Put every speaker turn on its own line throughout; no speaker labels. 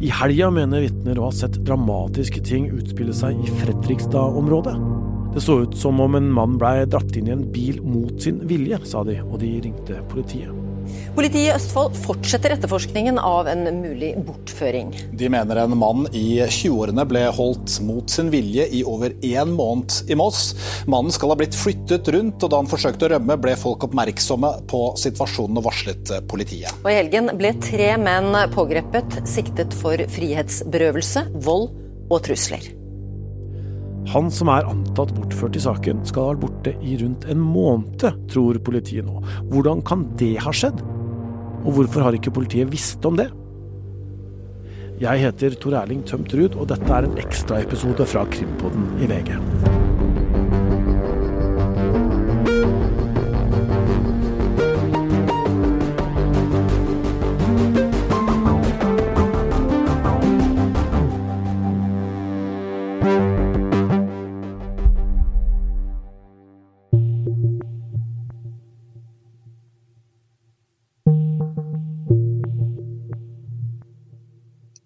I helga mener vitner å ha sett dramatiske ting utspille seg i Fredrikstad-området. Det så ut som om en mann blei dratt inn i en bil mot sin vilje, sa de, og de ringte politiet.
Politiet i Østfold fortsetter etterforskningen av en mulig bortføring.
De mener en mann i 20-årene ble holdt mot sin vilje i over én måned i Moss. Mannen skal ha blitt flyttet rundt, og da han forsøkte å rømme, ble folk oppmerksomme på situasjonen og varslet politiet.
Og I helgen ble tre menn pågrepet, siktet for frihetsberøvelse, vold og trusler.
Han som er antatt bortført i saken, skal ha vært borte i rundt en måned, tror politiet nå. Hvordan kan det ha skjedd? Og hvorfor har ikke politiet visst om det? Jeg heter Tor Erling Tømt Ruud, og dette er en ekstraepisode fra Krimpodden i VG.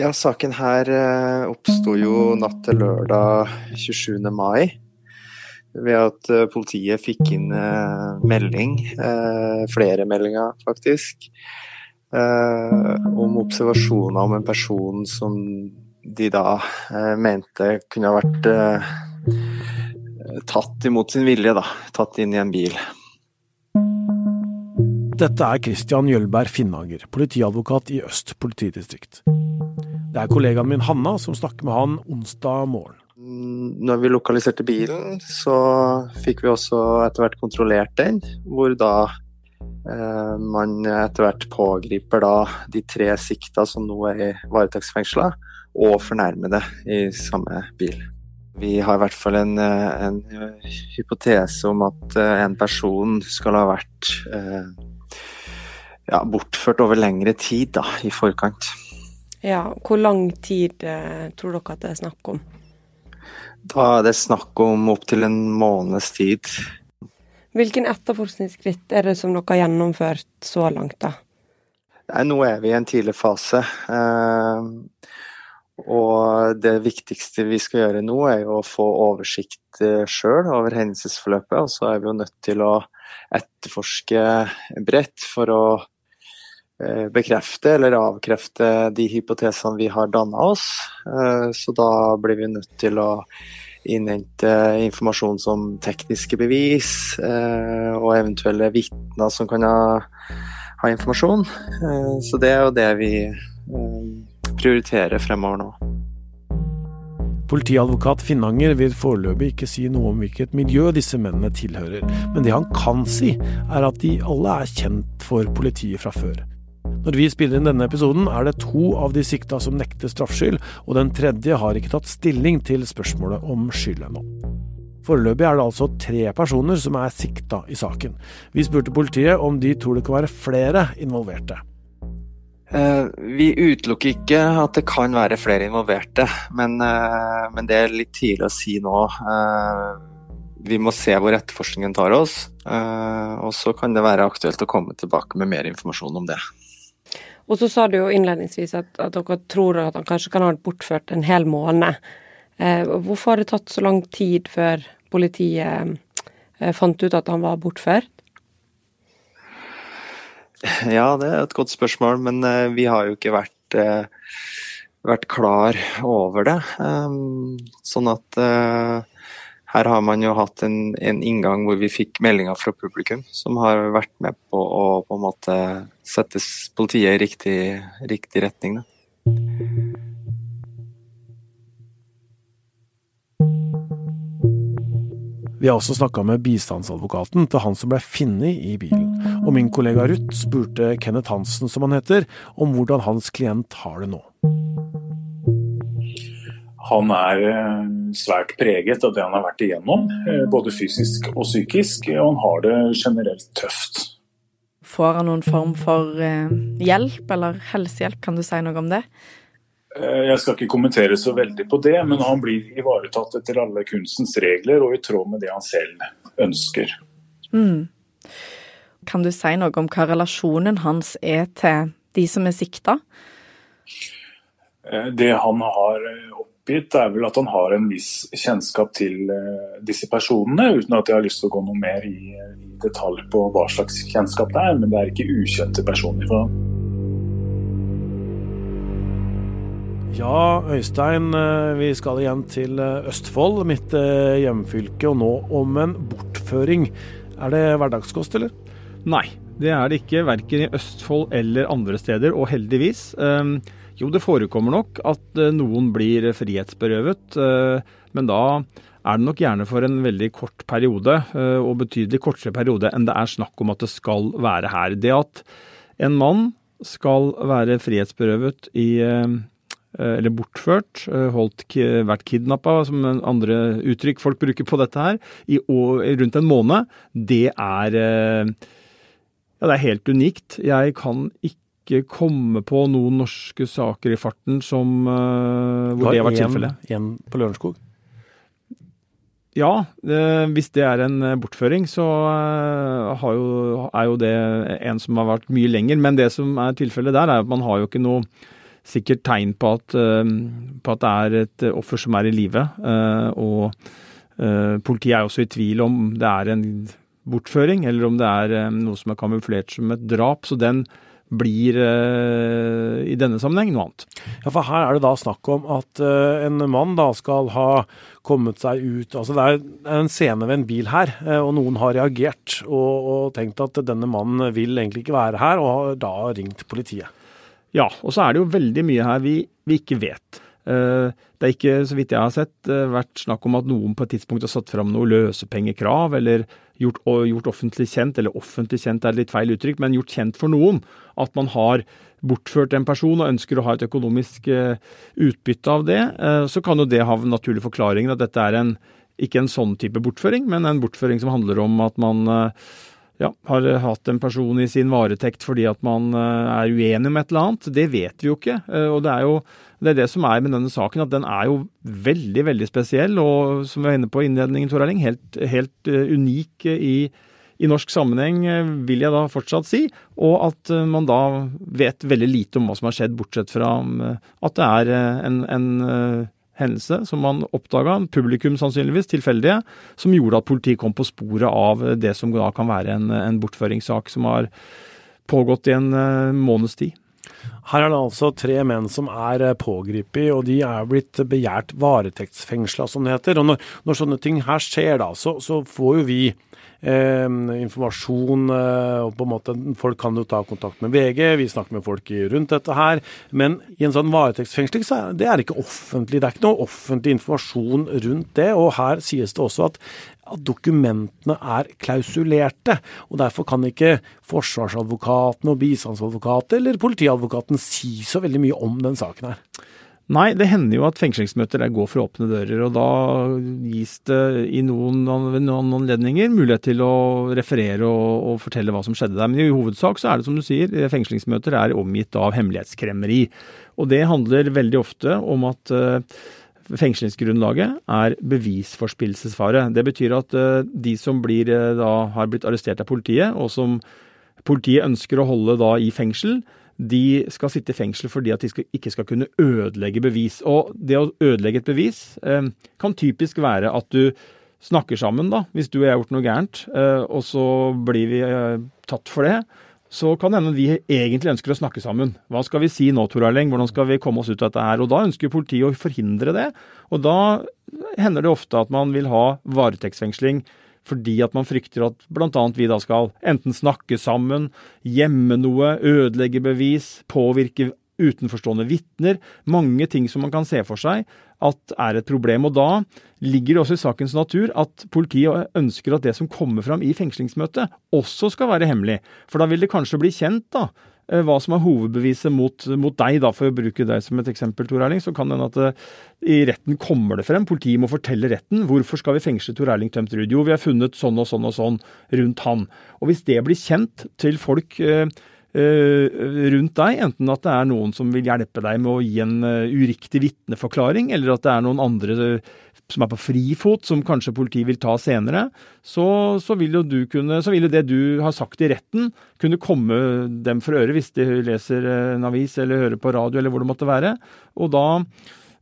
Ja, saken her eh, oppsto jo natt til lørdag 27. mai. Ved at eh, politiet fikk inn eh, melding, flere meldinger faktisk, om observasjoner om en person som de da mente kunne ha vært tatt imot sin vilje, da. Tatt inn i en bil.
Dette er Christian Jølberg Finnager, politiadvokat i Øst politidistrikt. Det er kollegaen min Hanna som snakker med han onsdag morgen.
Når vi lokaliserte bilen, så fikk vi også etter hvert kontrollert den, hvor da eh, man etter hvert pågriper da de tre sikta som nå er i varetektsfengsla, og fornærmede i samme bil. Vi har i hvert fall en, eh, en hypotese om at eh, en person skal ha vært eh, ja, bortført over lengre tid da, i forkant.
Ja, Hvor lang tid eh, tror dere at det er snakk om?
Da er det snakk om opptil en måneds tid.
Hvilken etterforskningsskritt er det som dere har gjennomført så langt, da?
Nei, nå er vi i en tidlig fase. Eh, og det viktigste vi skal gjøre nå, er jo å få oversikt eh, sjøl over hendelsesforløpet. Og så er vi jo nødt til å etterforske bredt for å bekrefte eller avkrefte de hypotesene vi har danna oss. Eh, så da blir vi nødt til å innhente informasjon som tekniske bevis eh, og eventuelle vitner som kan ha, ha informasjon. Så det er jo det vi prioriterer fremover nå.
Politiadvokat Finnanger vil foreløpig ikke si noe om hvilket miljø disse mennene tilhører, men det han kan si, er at de alle er kjent for politiet fra før. Når vi spiller inn denne episoden, er det to av de sikta som nekter straffskyld, og den tredje har ikke tatt stilling til spørsmålet om skyld ennå. Foreløpig er det altså tre personer som er sikta i saken. Vi spurte politiet om de tror det kan være flere involverte.
Uh, vi utelukker ikke at det kan være flere involverte, men, uh, men det er litt tidlig å si nå. Uh, vi må se hvor etterforskningen tar oss, og så kan det være aktuelt å komme tilbake med mer informasjon om det.
Og så sa du jo innledningsvis at, at, dere tror at han kanskje kan ha bortført en hel måned. Eh, hvorfor har det tatt så lang tid før politiet eh, fant ut at han var bortført?
Ja, det er et godt spørsmål, men eh, vi har jo ikke vært, eh, vært klar over det. Um, sånn at eh, her har man jo hatt en, en, inngang hvor vi fikk meldinger fra publikum, som har vært med på å på en måte sette politiet i riktig, riktig retning. Da.
Vi har også snakka med bistandsadvokaten til han som ble funnet i bilen. Og min kollega Ruth spurte Kenneth Hansen, som han heter, om hvordan hans klient har det nå.
Han er eh, svært preget av det han har vært igjennom, eh, både fysisk og psykisk, og han har det generelt tøft.
Får han noen form for eh, hjelp, eller helsehjelp, kan du si noe om det?
Jeg skal ikke kommentere så veldig på det, men han blir ivaretatt etter alle kunstens regler og i tråd med det han selv ønsker.
Mm. Kan du si noe om hva relasjonen hans er til de som er sikta?
Det han har oppgitt, er vel at han har en viss kjennskap til disse personene, uten at jeg har lyst til å gå noe mer i, i detalj på hva slags kjennskap det er. Men det er ikke ukjente personer for ham.
Ja, Øystein, eh, vi skal igjen til eh, Østfold, mitt eh, hjemfylke, og nå om en bortføring. Er det hverdagskost, eller?
Nei, det er det ikke. Verken i Østfold eller andre steder, og heldigvis. Jo, det forekommer nok at noen blir frihetsberøvet, men da er det nok gjerne for en veldig kort periode, og betydelig kortere periode enn det er snakk om at det skal være her. Det at en mann skal være frihetsberøvet i Eh, eller bortført, eh, holdt, vært kidnappa, som andre uttrykk folk bruker på dette her, i rundt en måned, det er eh, Ja, det er helt unikt. Jeg kan ikke komme på noen norske saker i farten som, hvor det har vært tilfellet.
Igjen på Lørenskog?
Ja, hvis det er en bortføring, så jo, er jo det en som har vært mye lenger. Men det som er tilfellet der, er at man har jo ikke noe sikkert tegn på at, eh, på at, det er et offer som er i live. Eh, og eh, politiet er også i tvil om det er en bortføring, eller om det er noe som er kamuflert som et drap. Så den blir i denne sammenheng noe annet.
Ja, for Her er det da snakk om at en mann da skal ha kommet seg ut altså Det er en scene ved en bil her, og noen har reagert og, og tenkt at denne mannen vil egentlig ikke være her, og har da ringt politiet.
Ja, og så er det jo veldig mye her vi, vi ikke vet. Det er ikke, så vidt jeg har sett, vært snakk om at noen på et tidspunkt har satt fram noe løsepengekrav, eller gjort, gjort, offentlig kjent, eller offentlig kjent er litt feil uttrykk, men gjort kjent for noen at man har bortført en person og ønsker å ha et økonomisk eh, utbytte av det. Så kan jo det ha naturlig forklaring at dette er en, ikke en sånn type bortføring, men en bortføring som handler om at man ja, har hatt en person i sin varetekt fordi at man eh, er uenig om et eller annet. Det vet vi jo ikke. Eh, og det er jo det, er det som er med denne saken, at den er jo veldig, veldig spesiell. Og som vi var inne på i innledningen, Tor Erling, helt, helt unik i, i, norsk sammenheng, vil jeg da fortsatt si. Og at man da vet veldig lite om hva som har skjedd, bortsett fra at det er en, en hendelse som man oppdaga, publikum sannsynligvis, tilfeldige, som gjorde at politiet kom på sporet av det som da kan være en, en bortføringssak som har pågått i en uh, måneds tid.
Her er det altså tre menn som er eh, pågrepet, og de er blitt begjært varetektsfengsla, som det heter. Og når, når, sånne ting her skjer, da, så, så får jo vi eh, informasjon. Og på en måte, Folk kan jo ta kontakt med VG, vi snakker med folk rundt dette her. Men i en sånn varetektsfengsling så er det ikke offentlig. Det er ikke noe offentlig informasjon rundt det. Og her sies det også at at dokumentene er klausulerte. og Derfor kan ikke forsvarsadvokaten og bistandsadvokaten eller politiadvokaten si så veldig mye om den saken her.
Nei, det hender jo at fengslingsmøter går for åpne dører, og da gis det i noen, noen anledninger mulighet til å referere og, og, fortelle hva som skjedde der. Men i hovedsak så er det som du sier, fengslingsmøter er omgitt av hemmelighetskremmeri. Og det handler veldig ofte om at uh, fengslingsgrunnlaget er bevisforspillelsesfare. Det betyr at uh, de som blir, uh, da, har blitt arrestert av politiet, og som politiet ønsker å holde da i fengsel, de skal sitte i fengsel fordi at de skal, ikke skal kunne ødelegge bevis. Og det å ødelegge et bevis eh, kan typisk være at du snakker sammen, da, hvis du og jeg har gjort noe gærent, eh, og så blir vi eh, tatt for det. Så kan det hende vi egentlig ønsker å snakke sammen. Hva skal vi si nå, Tor Erling? Hvordan skal vi komme oss ut av dette her? Og da ønsker politiet å forhindre det. Og da hender det ofte at man vil ha varetektsfengsling fordi at man frykter at bl.a. vi da skal enten snakke sammen, gjemme noe, ødelegge bevis, påvirke utenforstående vitner. Mange ting som man kan se for seg at er et problem. Og da ligger det også i sakens natur at politiet ønsker at det som kommer fram i fengslingsmøtet, også skal være hemmelig. For da vil det kanskje bli kjent da, Eh, hva som er hovedbeviset mot, mot, deg, da, for å bruke deg som et eksempel, Tor Erling, så kan det hende at det, i retten kommer det frem. Politiet må fortelle retten. Hvorfor skal vi fengsle Tor Erling Tømterud? Jo, vi har funnet sånn og sånn og sånn rundt han. Og hvis det blir kjent til folk uh, rundt deg, enten at det er noen som vil hjelpe deg med å gi en uriktig vitneforklaring, eller at det er noen andre som er på frifot, som kanskje politiet vil ta senere, så, så, vil jo du kunne, så vil jo det du har sagt i retten, kunne komme dem for øre hvis de leser en avis eller hører på radio eller hvor det måtte være. Og da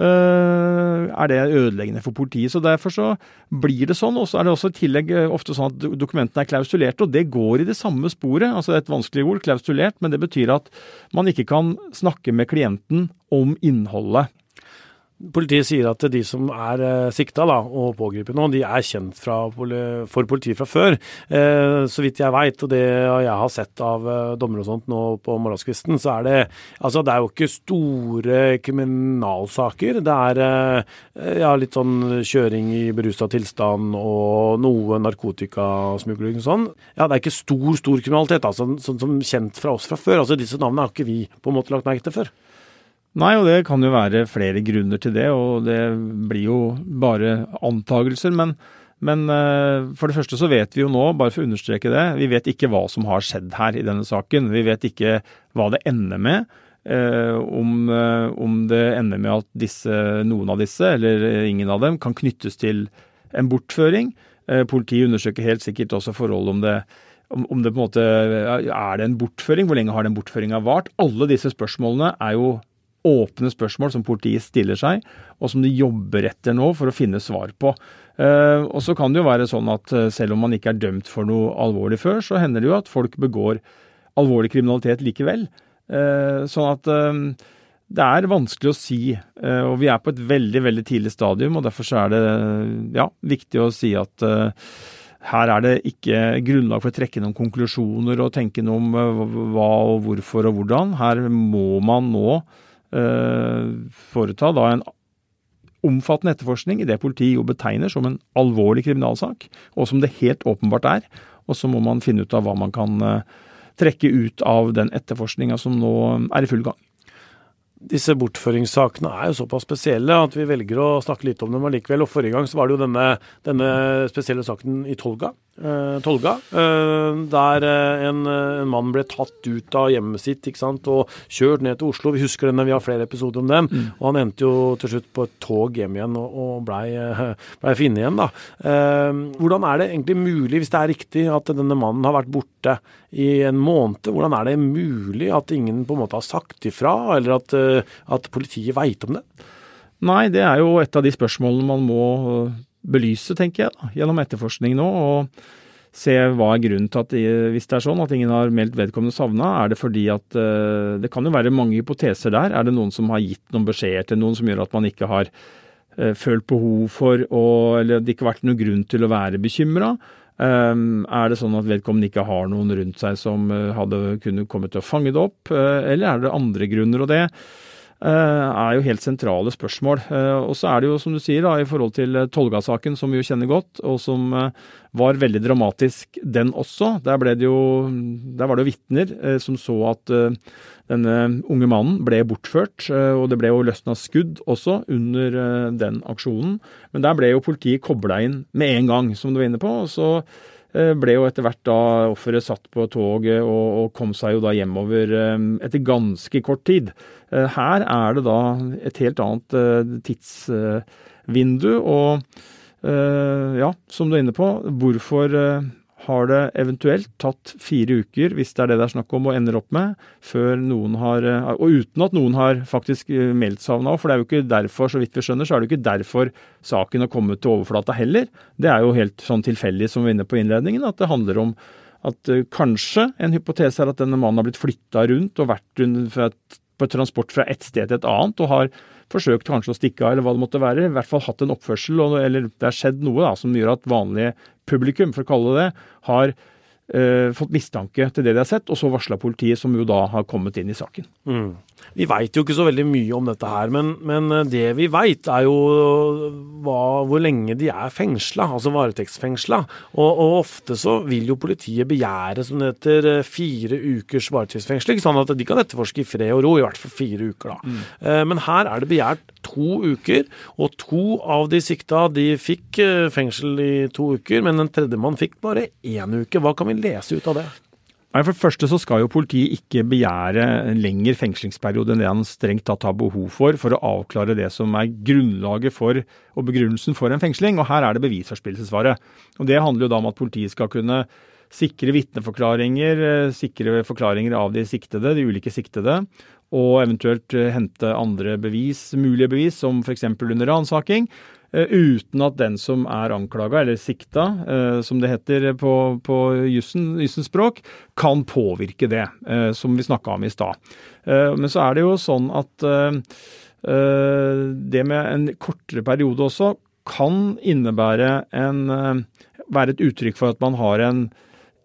er det ødeleggende for politiet. Så Derfor så blir det sånn. Og så er det også i tillegg ofte sånn at dokumentene er klausulerte, og det går i det samme sporet. Altså et vanskelig ord, klausulert, men det betyr at man ikke kan snakke med klienten om innholdet.
Politiet sier at de som er eh, sikta da, og pågrepet nå, de er kjent fra, for politiet fra før. Eh, så vidt jeg veit, og det jeg har sett av dommere dommer og sånt nå på morgenskvisten, så er det altså det er jo ikke store kriminalsaker. Det er ja, litt sånn kjøring i berusa tilstand og noe narkotikasmugling og sånn. Ja, det er ikke stor, stor kriminalitet, altså, sånn som kjent fra oss fra før. Altså Disse navnene har ikke vi på en måte lagt merke til før.
Nei, og det kan jo være flere grunner til det, og det blir jo bare antagelser. Men, men uh, for det første så vet vi jo nå, bare for å understreke det, vi vet ikke hva som har skjedd her i denne saken. Vi vet ikke hva det ender med. Eh, om, uh, om, det ender med at disse, noen av disse, eller ingen av dem, kan knyttes til en bortføring. Politiet undersøker helt sikkert også forholdet om det om det på en måte er det en bortføring, hvor lenge har den bortføringa vart? Alle disse spørsmålene er jo åpne spørsmål som politiet stiller seg, og som de jobber etter nå for å finne svar på. Uh, og så kan det jo være sånn at uh, selv om man ikke er dømt for noe alvorlig før, så hender det jo at folk begår alvorlig kriminalitet likevel. Uh, sånn at det er vanskelig å si, og vi er på et veldig veldig tidlig stadium. og Derfor så er det ja, viktig å si at her er det ikke grunnlag for å trekke noen konklusjoner og tenke noe om hva og hvorfor og hvordan. Her må man nå Eh, foreta da en omfattende etterforskning i det politiet jo betegner som en alvorlig kriminalsak, og som det helt åpenbart er. Og så må man finne ut av hva man kan eh, trekke ut av den etterforskninga som nå er i full gang.
Disse bortføringssakene er jo såpass spesielle at vi velger å snakke litt om dem allikevel. Og Forrige gang så var det jo denne, denne spesielle saken i Tolga, Eh, Tolga, eh, der eh, en, en, mann ble tatt ut av hjemmet sitt ikke sant, og kjørt ned til Oslo. Vi husker den, vi har flere episoder om den. Mm. Og han endte jo til slutt på et tog hjem igjen og, og blei ble funnet igjen. da. Hvordan er det egentlig mulig, hvis det er riktig, at denne mannen har vært borte i en måned? Hvordan er det mulig at ingen på en måte har sagt ifra, eller at, at politiet veit om det?
Nei, det er jo et av de spørsmålene man må belyse, tenker jeg, da, gjennom etterforskning nå. og se hva er grunnen til at hvis det er sånn at ingen har meldt vedkommende savna, er det fordi at uh, Det kan jo være mange hypoteser der. Er det noen som har gitt noen beskjeder til noen som gjør at man ikke har uh, følt behov for å Eller det ikke har vært noen grunn til å være bekymra? Um, er det sånn at vedkommende ikke har noen rundt seg som uh, hadde kunnet komme til å fange det opp, eller er det andre grunner? og det Eh, er jo helt sentrale spørsmål. Eh, og så er det jo, som du sier, da, i forhold til eh, Tolga-saken, som vi jo kjenner godt, og som var veldig dramatisk, den også. Der, ble det jo, der var det jo vitner som så at denne unge mannen ble bortført, og det ble jo løsna skudd også under den aksjonen. Men der ble jo politiet kobla inn med en gang, som du var inne på. og så Eh, ble jo etter hvert da offeret satt på toget og, og, kom seg jo da hjemover eh, etter ganske kort tid. Eh, her er det da et helt annet tidsvindu, og ja, som du er inne på, hvorfor har det eventuelt tatt fire uker, hvis det er det det er snakk om, og ender opp med, før noen har Og uten at noen har faktisk meldt savna òg, for det er jo ikke derfor, så vidt vi skjønner, så er det jo ikke derfor saken har kommet til overflata heller. Det er jo helt sånn tilfeldig, som vi var inne på innledningen, at det handler om at uh, kanskje en hypotese er at denne mannen har blitt flytta rundt og vært et, på transport fra et sted til et annet, og har forsøkt kanskje å stikke av, eller hva det måtte være. I hvert fall hatt en oppførsel, eller det har skjedd noe da, som gjør at vanlige publikum, for å kalle det det, har eh, fått mistanke til det de har sett, og så varsla politiet, som jo da har kommet inn i saken.
Mm. Vi veit jo ikke så veldig mye om dette her, men, men eh, det vi veit er jo hva, hvor lenge de er fengsla, altså varetektsfengsla. Og, og, ofte så vil jo politiet begjære, som det heter, eh, fire ukers varetektsfengsling, sånn at de kan etterforske i fred og ro, i hvert fall fire uker, da. Mm. Men her er det begjært to uker, og to av de sikta de fikk fengsel i to uker, men en tredjemann fikk bare én uke. Hva kan vi lese ut av det?
Nei, For det første så skal jo politiet ikke begjære en lengre fengslingsperiode enn det han strengt tatt har behov for, for å avklare det som er grunnlaget for og begrunnelsen for en fengsling. Og her er det bevisforspillelsesfare. Og Det handler jo da om at politiet skal kunne sikre vitneforklaringer, eh, sikre forklaringer av de siktede, de ulike siktede, og eventuelt eh, hente andre bevis, mulige bevis, som f.eks. under ransaking. Eh, uten at den som er anklaga, eller sikta, eh, som det heter på, på jussens språk, kan påvirke det, som vi snakka om i stad. Men så er det jo sånn at det med en kortere periode også kan innebære en Være et uttrykk for at man har en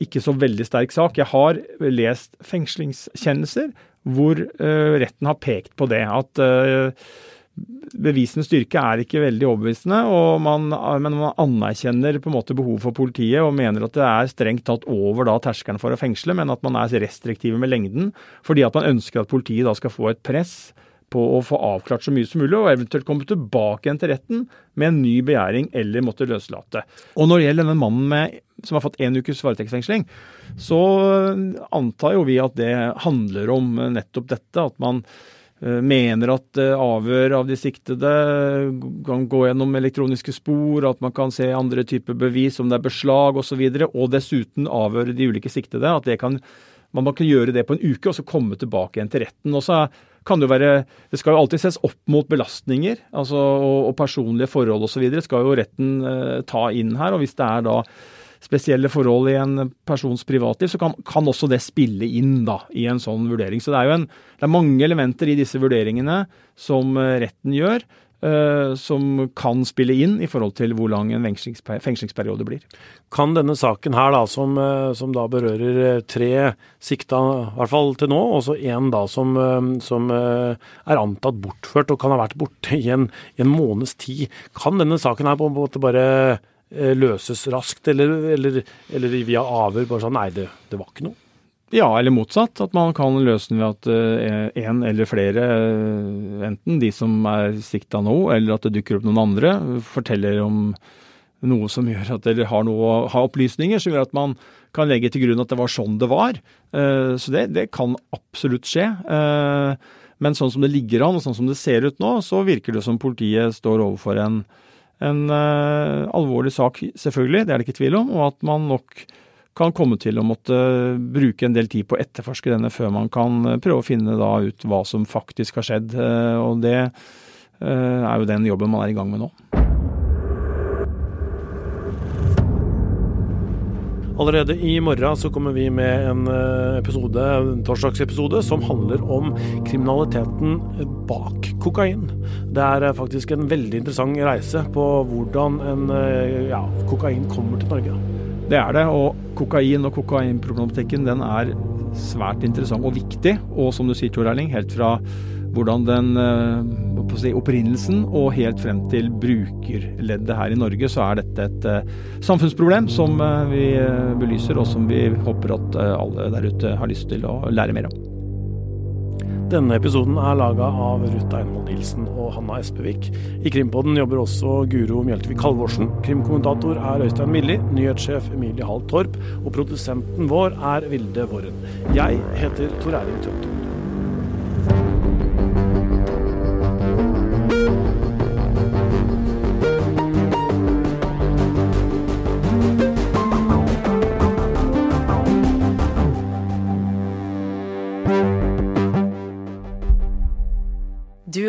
ikke så veldig sterk sak. Jeg har lest fengslingskjennelser hvor retten har pekt på det. At bevisenes styrke er ikke veldig overbevisende, man, men man anerkjenner på en måte behovet for politiet og mener at det er strengt tatt over da terskelen for å fengsle, men at man er restriktive med lengden fordi at man ønsker at politiet da skal få et press på å få avklart så mye som mulig, og eventuelt komme tilbake igjen til retten med en ny begjæring eller måtte løslate. Og når det gjelder denne mannen med, som har fått én ukes varetektsfengsling, så antar jo vi at det handler om nettopp dette, at man Eh, mener at eh, avhør av de siktede kan gå gjennom elektroniske spor, at man kan se andre typer bevis, om det er beslag osv., og, så videre, og dessuten avhøre de ulike siktede. at kan, man kan gjøre det på en uke og så komme tilbake igjen til retten. Og så kan Det jo være, det skal jo alltid ses opp mot belastninger altså, og, og personlige forhold osv. skal jo retten eh, ta inn her. og Hvis det er da spesielle forhold i en persons privatliv, så kan, kan, også det spille inn da, i en sånn vurdering. Så det er jo en, det er mange elementer i disse vurderingene som eh, retten gjør, uh, som kan spille inn i forhold til hvor lang en fengslingsperiode blir.
Kan denne saken her, da, som, eh, som da berører tre sikta, i hvert fall til nå, og så én som, som, er antatt bortført og kan ha vært borte i en, i en måneds tid, kan denne saken her på en måte bare Eh, løses raskt, eller, eller, eller via avhør? Bare sånn nei, det, det, var ikke noe.
Ja, eller motsatt. At man kan løse den ved at én uh, eller flere, uh, enten de som er sikta nå, eller at det dukker opp noen andre, forteller om noe som gjør at eller har, noe, har opplysninger som gjør at man kan legge til grunn at det var sånn det var. Så det, det, kan absolutt skje. Men sånn som det ligger an, og sånn som det ser ut nå, så virker det som politiet står overfor en, en uh, alvorlig sak, selvfølgelig, det er det ikke tvil om, og at man nok kan komme til å måtte bruke en del tid på å etterforske denne før man kan eh, prøve å finne da ut hva som faktisk har skjedd. Uh, og det uh, er jo den jobben man er i gang med nå.
Allerede i morgen så kommer vi med en eh, episode, en torsdagsepisode som handler om kriminaliteten bak kokain. Det er eh, faktisk en veldig interessant reise på hvordan en eh, ja, kokain kommer til Norge.
Det er det, og kokain og kokainproblematikken den er svært interessant og viktig. Og som du sier, Tor Erling, helt fra hvordan den eh, si, opprinnelsen og helt frem til brukerleddet her i Norge, så er dette et uh, samfunnsproblem som uh, vi belyser, og som vi håper at alle der ute har lyst til å lære mer om.
Denne episoden er laga av Ruth Einvoll Nilsen og Hanna Espevik. I Krimpodden jobber også Guro Mjeltevik Halvorsen. Krimkommentator er Øystein Milli, nyhetssjef Emilie Hall Torp, og produsenten vår er Vilde Våren. Jeg heter Tor Erling Tømte.